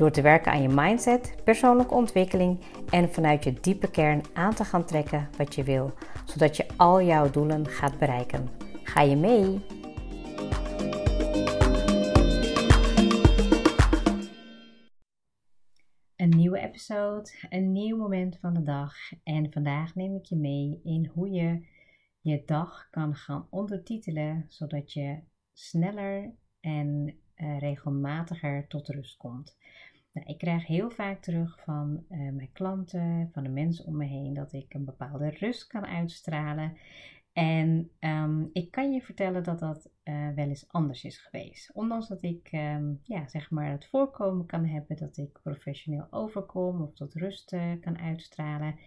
Door te werken aan je mindset, persoonlijke ontwikkeling en vanuit je diepe kern aan te gaan trekken wat je wil, zodat je al jouw doelen gaat bereiken. Ga je mee? Een nieuwe episode, een nieuw moment van de dag en vandaag neem ik je mee in hoe je je dag kan gaan ondertitelen zodat je sneller en uh, regelmatiger tot rust komt. Nou, ik krijg heel vaak terug van uh, mijn klanten, van de mensen om me heen, dat ik een bepaalde rust kan uitstralen. En um, ik kan je vertellen dat dat uh, wel eens anders is geweest. Ondanks dat ik um, ja, zeg maar het voorkomen kan hebben dat ik professioneel overkom of tot rust kan uitstralen,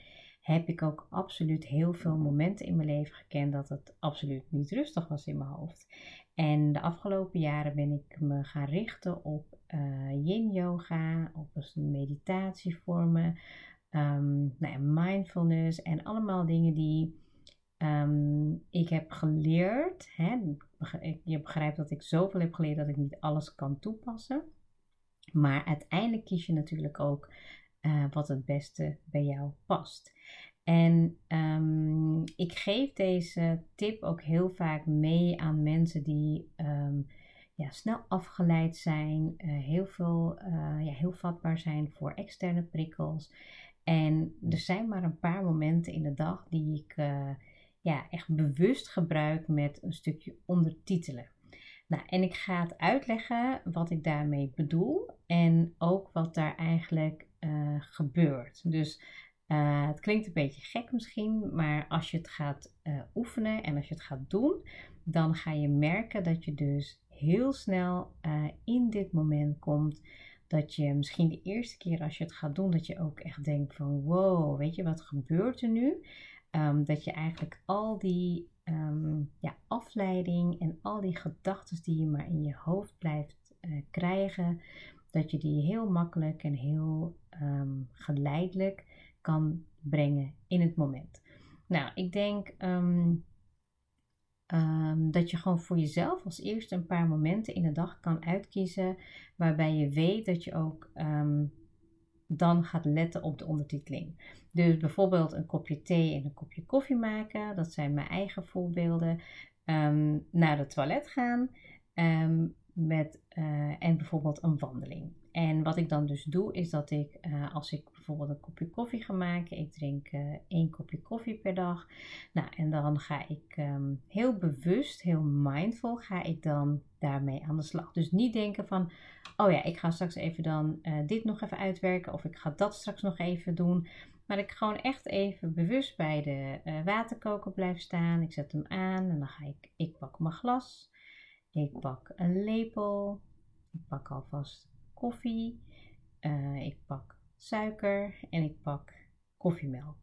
heb ik ook absoluut heel veel momenten in mijn leven gekend dat het absoluut niet rustig was in mijn hoofd. En de afgelopen jaren ben ik me gaan richten op uh, yin yoga, op meditatievormen, um, nou ja, mindfulness en allemaal dingen die um, ik heb geleerd. Hè? Je begrijpt dat ik zoveel heb geleerd dat ik niet alles kan toepassen. Maar uiteindelijk kies je natuurlijk ook uh, wat het beste bij jou past. En um, ik geef deze tip ook heel vaak mee aan mensen die um, ja, snel afgeleid zijn, uh, heel, veel, uh, ja, heel vatbaar zijn voor externe prikkels. En er zijn maar een paar momenten in de dag die ik ja, echt bewust gebruik met een stukje ondertitelen. Nou, en ik ga het uitleggen wat ik daarmee bedoel en ook wat daar eigenlijk gebeurt. Dus uh, het klinkt een beetje gek misschien, maar als je het gaat uh, oefenen en als je het gaat doen, dan ga je merken dat je dus heel snel in dit moment komt. Dat je misschien de eerste keer als je het gaat doen, dat je ook echt denkt van wow, weet je wat gebeurt er nu? Um, dat je eigenlijk al die um, ja, afleiding en al die gedachten die je maar in je hoofd blijft krijgen, dat je die heel makkelijk en heel um, geleidelijk kan brengen in het moment. Nou, ik denk um, um, dat je gewoon voor jezelf als eerste een paar momenten in de dag kan uitkiezen waarbij je weet dat je ook dan gaat letten op de ondertiteling. Dus bijvoorbeeld een kopje thee en een kopje koffie maken, dat zijn mijn eigen voorbeelden. naar het toilet gaan met, uh, en bijvoorbeeld een wandeling. En wat ik dan dus doe, is dat ik, uh, als ik bijvoorbeeld een kopje koffie ga maken, ik drink uh, één kopje koffie per dag. Nou, en dan ga ik um, heel bewust, heel mindful, ga ik dan daarmee aan de slag. Dus niet denken van, oh ja, ik ga straks even dan dit nog even uitwerken, of ik ga dat straks nog even doen. Maar ik gewoon echt even bewust bij de waterkoker blijf staan. Ik zet hem aan en dan ga ik, ik pak mijn glas. Ik pak een lepel. Ik pak alvast koffie. Uh, ik pak suiker en ik pak koffiemelk.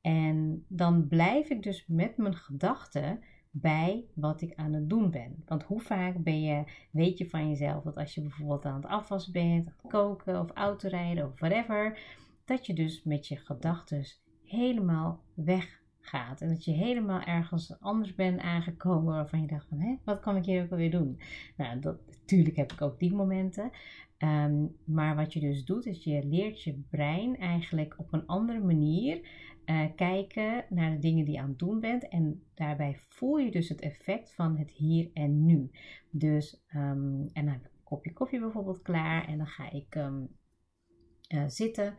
En dan blijf ik dus met mijn gedachten bij wat ik aan het doen ben. Want hoe vaak ben je, weet je van jezelf dat als je bijvoorbeeld aan het afwassen bent, aan het koken of autorijden of whatever, dat je dus met je gedachten helemaal weg gaat. En dat je helemaal ergens anders bent aangekomen waarvan je dacht van, hé, wat kan ik hier ook alweer doen? Nou, dat, natuurlijk heb ik ook die momenten. Um, maar wat je dus doet, is je leert je brein eigenlijk op een andere manier uh, kijken naar de dingen die je aan het doen bent. En daarbij voel je dus het effect van het hier en nu. Dus, um, en dan heb ik een kopje koffie bijvoorbeeld klaar en dan ga ik um, uh, zitten.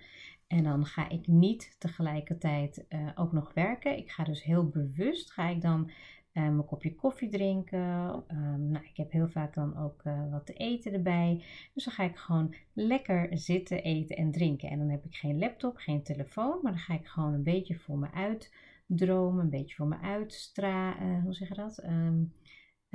En dan ga ik niet tegelijkertijd uh, ook nog werken. Ik ga dus heel bewust, ga ik dan uh, mijn kopje koffie drinken. Um, nou, ik heb heel vaak dan ook uh, wat te eten erbij. Dus dan ga ik gewoon lekker zitten, eten en drinken. En dan heb ik geen laptop, geen telefoon, maar dan ga ik gewoon een beetje voor me uitdromen, een beetje voor me uitstralen. hoe zeg je dat? Um,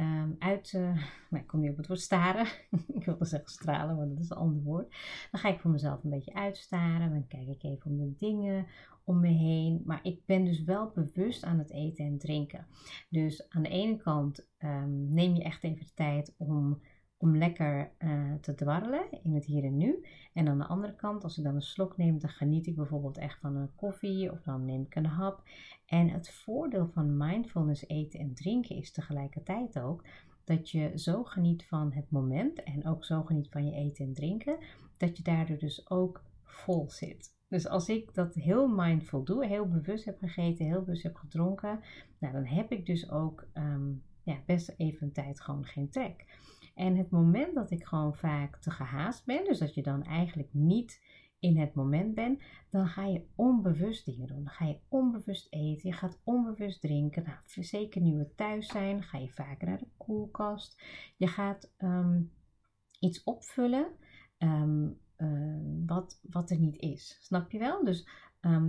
um, uit, uh, ik kom niet op het woord staren, ik wilde zeggen stralen, maar dat is een ander woord. Dan ga ik voor mezelf een beetje uitstaren, dan kijk ik even om de dingen om me heen. Maar ik ben dus wel bewust aan het eten en drinken. Dus aan de ene kant um, neem je echt even de tijd om om lekker uh, te dwarrelen in het hier en nu. En aan de andere kant, als ik dan een slok neem, dan geniet ik bijvoorbeeld echt van een koffie of dan neem ik een hap. En het voordeel van mindfulness eten en drinken is tegelijkertijd ook dat je zo geniet van het moment en ook zo geniet van je eten en drinken, dat je daardoor dus ook vol zit. Dus als ik dat heel mindful doe, heel bewust heb gegeten, heel bewust heb gedronken, nou, dan heb ik dus ook um, ja, best even een tijd gewoon geen trek. En het moment dat ik gewoon vaak te gehaast ben, dus dat je dan eigenlijk niet in het moment bent, dan ga je onbewust dingen doen. Dan ga je onbewust eten, je gaat onbewust drinken. Nou, zeker nu we thuis zijn, ga je vaker naar de koelkast. Je gaat ehm, iets opvullen ehm, ehm, wat, wat er niet is. Snap je wel? Dus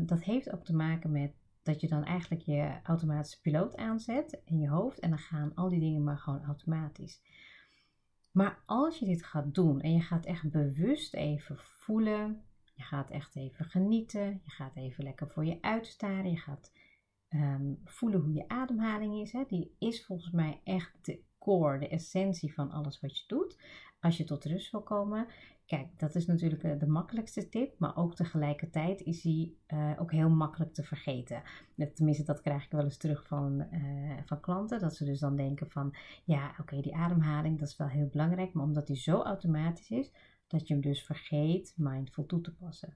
dat heeft ook te maken met dat je dan eigenlijk je automatische piloot aanzet in je hoofd en dan gaan al die dingen maar gewoon automatisch. Maar als je dit gaat doen en je gaat echt bewust even voelen, je gaat echt even genieten, je gaat even lekker voor je uitstaren, je gaat ehm, voelen hoe je ademhaling is. Hè? Die is volgens mij echt de core, de essentie van alles wat je doet. Als je tot rust wil komen, Kijk, dat is natuurlijk eh, de makkelijkste tip, maar ook tegelijkertijd is die uh, ook heel makkelijk te vergeten. Tenminste, dat krijg ik wel eens terug van, uh, van klanten, dat ze dus dan denken van, ja, oké, die ademhaling, dat is wel heel belangrijk, maar omdat die zo automatisch is, dat je hem dus vergeet mindful toe te passen.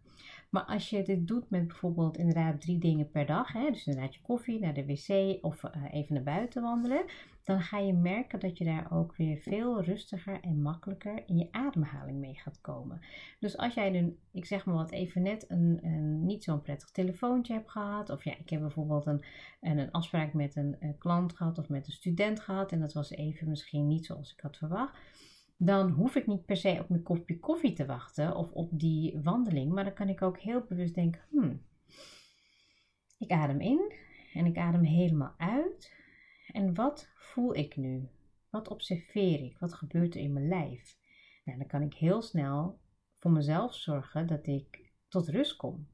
Maar als je dit doet met bijvoorbeeld inderdaad drie dingen per dag, hè, dus inderdaad je koffie, naar de wc of uh, even naar buiten wandelen, dan ga je merken dat je daar ook weer veel rustiger en makkelijker in je ademhaling mee gaat komen. Dus als jij nu, ik zeg maar wat, even net een, een niet zo'n prettig telefoontje hebt gehad, of ja, ik heb bijvoorbeeld een, een afspraak met een, een klant gehad of met een student gehad en dat was even misschien niet zoals ik had verwacht dan hoef ik niet per se op mijn kopje koffie te wachten of op die wandeling. Maar dan kan ik ook heel bewust denken: hmm, ik adem in en ik adem helemaal uit. En wat voel ik nu? Wat observeer ik? Wat gebeurt er in mijn lijf? Nou, dan kan ik heel snel voor mezelf zorgen dat ik tot rust kom.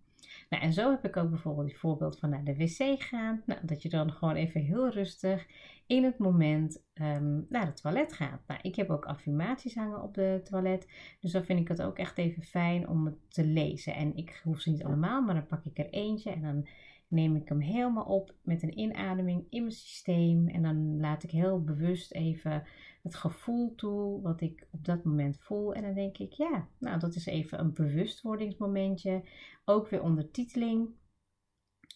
Nou, en zo heb ik ook bijvoorbeeld die voorbeeld van naar de wc gaan. Nou, dat je dan gewoon even heel rustig in het moment um, naar het toilet gaat. Nou, ik heb ook affirmaties hangen op de toilet. Dus dan vind ik het ook echt even fijn om het te lezen. En ik hoef ze niet allemaal, maar dan pak ik er eentje en dan neem ik hem helemaal op met een inademing in mijn systeem. En dan laat ik heel bewust even het gevoel toe wat ik op dat moment voel. En dan denk ik, ja, nou dat is even een bewustwordingsmomentje. Ook weer ondertiteling.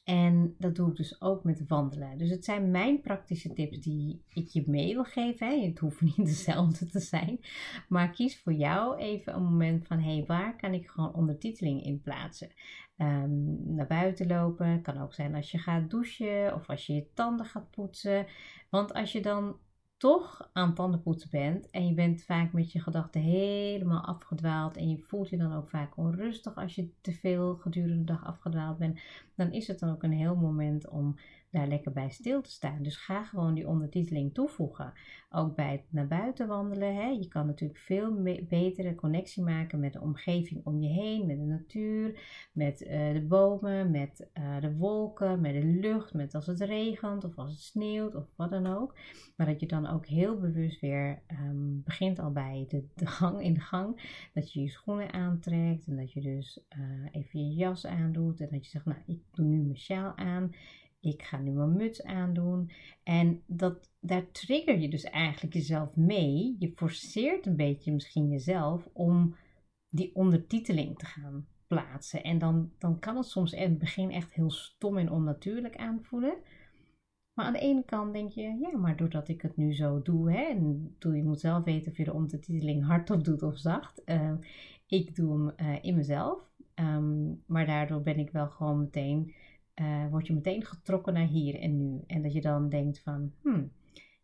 En dat doe ik dus ook met wandelen. Dus het zijn mijn praktische tips die ik je mee wil geven. Het hoeft niet dezelfde te zijn. Maar kies voor jou even een moment van: hé, hey, waar kan ik gewoon ondertiteling in plaatsen? Um, naar buiten lopen. Kan ook zijn als je gaat douchen of als je je tanden gaat poetsen. Want als je dan toch aan tandenpoetsen bent en je bent vaak met je gedachten helemaal afgedwaald en je voelt je dan ook vaak onrustig als je te veel gedurende de dag afgedwaald bent, dan is het dan ook een heel moment om daar lekker bij stil te staan. Dus ga gewoon die ondertiteling toevoegen. Ook bij het naar buiten wandelen. Hè. Je kan natuurlijk veel betere connectie maken met de omgeving om je heen, met de natuur, met uh, de bomen, met uh, de wolken, met de lucht, met als het regent of als het sneeuwt of wat dan ook. Maar dat je dan ook heel bewust weer um, begint al bij de, gang in de gang. Dat je je schoenen aantrekt en dat je dus uh, even je jas aandoet en dat je zegt, nou ik doe nu mijn sjaal aan ik ga nu mijn muts aandoen. En dat, daar trigger je dus eigenlijk jezelf mee. Je forceert een beetje misschien jezelf om die ondertiteling te gaan plaatsen. En dan, dan kan het soms in het begin echt heel stom en onnatuurlijk aanvoelen. Maar aan de ene kant denk je, ja, maar doordat ik het nu zo doe, hè, en je moet zelf weten of je de ondertiteling hardop doet of zacht. Uh, ik doe hem uh, in mezelf, um, maar daardoor ben ik wel gewoon meteen uh, word je meteen getrokken naar hier en nu. En dat je dan denkt van, hmm,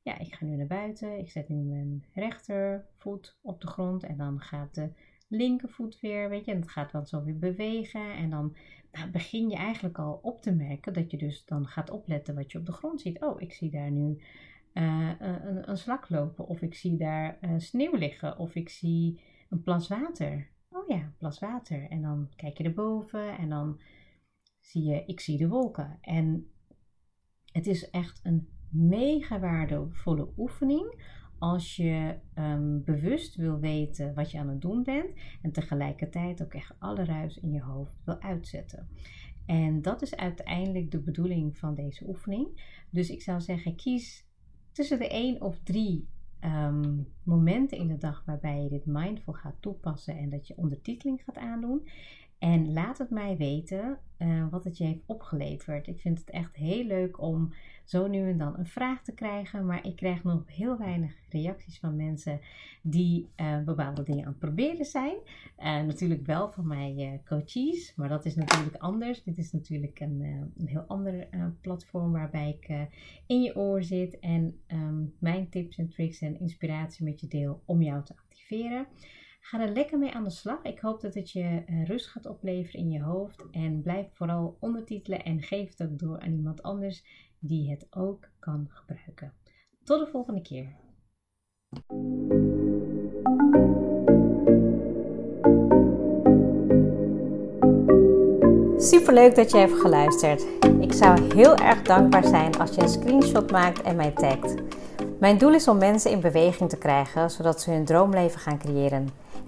ja, ik ga nu naar buiten. Ik zet nu mijn rechtervoet op de grond en dan gaat de linkervoet weer, weet je, en het gaat dan zo weer bewegen. En dan nou, begin je eigenlijk al op te merken dat je dus dan gaat opletten wat je op de grond ziet. Oh, ik zie daar nu uh, een, een slak lopen, of ik zie daar uh, sneeuw liggen, of ik zie een plas water. Oh ja, plas water. En dan kijk je erboven en dan zie je, ik zie de wolken. En het is echt een mega waardevolle oefening als je um, bewust wil weten wat je aan het doen bent en tegelijkertijd ook echt alle ruis in je hoofd wil uitzetten. En dat is uiteindelijk de bedoeling van deze oefening. Dus ik zou zeggen, kies tussen de één of drie um, momenten in de dag waarbij je dit mindful gaat toepassen en dat je ondertiteling gaat aandoen. En laat het mij weten uh, wat het je heeft opgeleverd. Ik vind het echt heel leuk om zo nu en dan een vraag te krijgen. Maar ik krijg nog heel weinig reacties van mensen die uh, bepaalde dingen aan het proberen zijn. Uh, natuurlijk wel van mijn coaches, maar dat is natuurlijk anders. Dit is natuurlijk een, een heel ander platform waarbij ik in je oor zit en um, mijn tips en tricks en inspiratie met je deel om jou te activeren. Ga er lekker mee aan de slag. Ik hoop dat het je eh, rust gaat opleveren in je hoofd. En blijf vooral ondertitelen en geef het ook door aan iemand anders die het ook kan gebruiken. Tot de volgende keer. Super leuk dat je hebt geluisterd. Ik zou heel erg dankbaar zijn als je een screenshot maakt en mij tagt. Mijn doel is om mensen in beweging te krijgen, zodat ze hun droomleven gaan creëren.